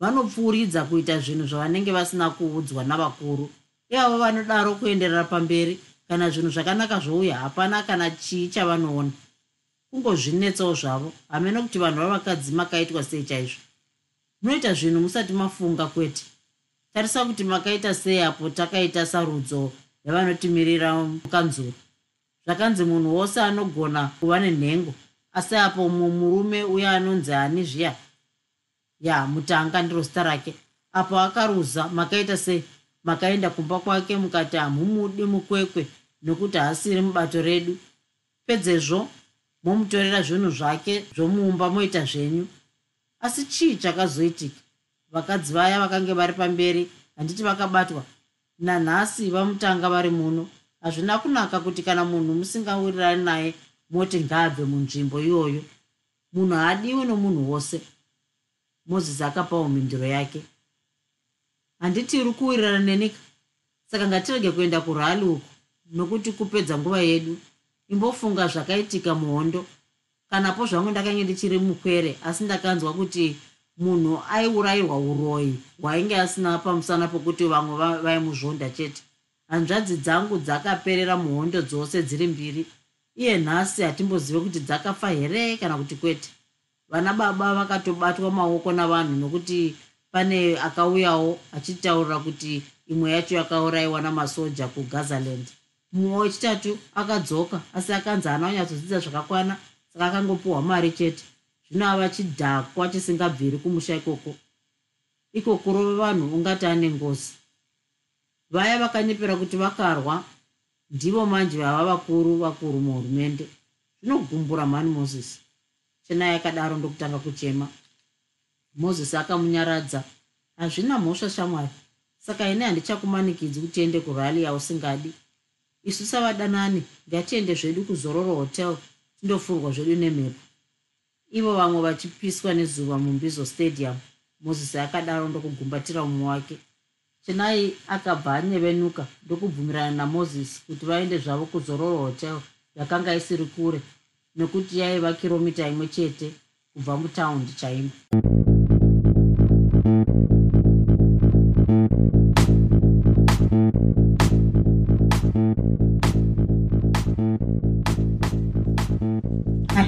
Vanopfuuridza kuita zvinhu zvavanenge vasina kuudzwa navakuru. Ivavo vanodaro kuenderera pamberi kana zvinhu zvakanaka zvouya hapana kana chii chavanoona. Kungozvinetsawo zvavo. Hamena kuti vanhu vavakadzi makaitwa sei chaizvo. Munoita zvinhu musati mafunga kwete. Tarisa kuti makaita sei apo takaita sarudzo yavanotimirira mukanzuro zvakanzi munhu wose anogona kuva nenhengo. Asi apo mumurume uye anonzi ani zviya? Ya mutanga ndiro zita rake. Apo akaruza makaita sei makaenda kumba kwake mukati hamumudi mukwekwe nokuti haasiri mubato redu. Pedzezvo momutorera zvinhu zvake zvomuumba moita zvenyu. Asi chii chakazoitika? Vakadzi vaya vakange vari pamberi handiti vakabatwa. Nanhasi vamutanga vari muno. Hazvina kunaka kuti kana munhu musingawirirani naye moti ngaabve munzvimbo iyoyo. Munhu haadiwi nomunhu wose. Mozisi akapawo mhinduro yake handiti uri kuwirirana nenika saka ngatirege kuenda kurali uku nokuti kupedza nguva yedu imbofunga zvakaitika muhondo. Kanapo zvangu ndakange ndichiri mukwere asi ndakanzwa kuti munhu aiurayirwa uroyi hwainge asina pamusana pokuti vamwe vaimuzvonda chete. Hanzvadzi dzangu dzakaperera muhondo dzose dziri mbiri. Iye nhasi hatimbozive kuti dzakafa here kana kuti kwete? Vana baba vakatobatwa maoko navanhu nokuti pane akauyawo achitaurira kuti imwe yacho yakaurayiwa namasoja kugazaland. Mumwe wechitatu akadzoka asi akanzi haana kunyatsodzidza zvakakwana saka akangopiwa mari chete. Zvino ava chidhakwa chisingabviri kumusha ikoko. Iko kurova vanhu ungati ane ngozi. Vaya vakanyepera kuti vakarwa ndivo manje vava vakuru vakuru muhurumende. Zvinogumbura mhani mozisi. Chenai akadaro ndokutanga kuchema mozisi akamunyaradza. Hazvina mhosva shamwari. Saka ine handichakumanikidzi kuti ende kurali yausingadi isu savadanani ngatiende zvedu kuzororo hotel tindofurwa zvedu nemhepo. Ivo vamwe vachipiswa nezuva mumbizo stadium. Mozisi akadaro ndokugumbatira mumwe wake. Chenai akabva anyevenuka ndokubvumirana namozisi kuti vaende zvavo kuzororo hotel yakanga isiri kure nekuti yaiva kiromita imwe chete kubva mutaundi chaimo